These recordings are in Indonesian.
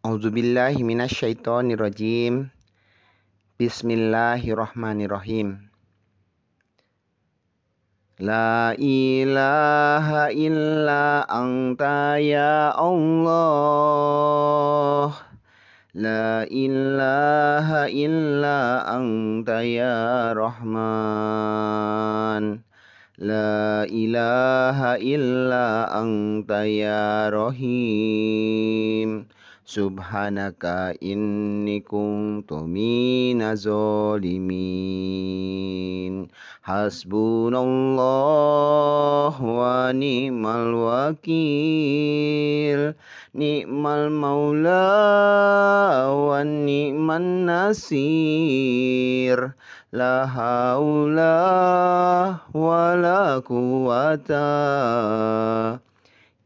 أعوذ بالله من الشيطان الرجيم. بسم الله الرحمن الرحيم. لا إله إلا أنت يا الله. لا إله إلا أنت يا رحمن. لا إله إلا أنت يا رحيم. Subhanaka inni kuntu minaz zalimin. Hasbunallah wa ni'mal wakil. Ni'mal maula wa ni'man nasir. La haula wa la quwata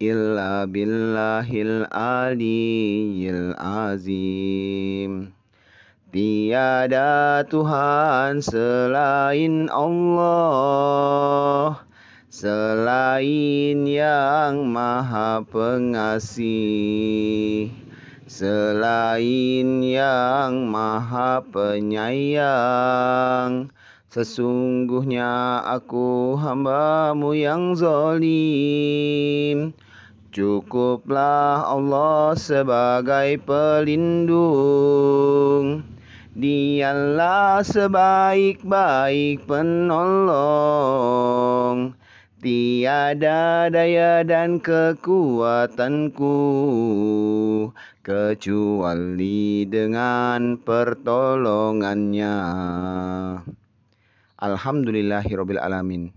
illa billahil aliyil azim. Tiada Tuhan selain Allah, selain yang Maha Pengasih, selain yang Maha Penyayang. Sesungguhnya aku hambamu yang zalim. Cukuplah Allah sebagai pelindung. Dialah sebaik-baik penolong. Tiada daya dan kekuatanku kecuali dengan pertolongannya. Alhamdulillahirabbil alamin.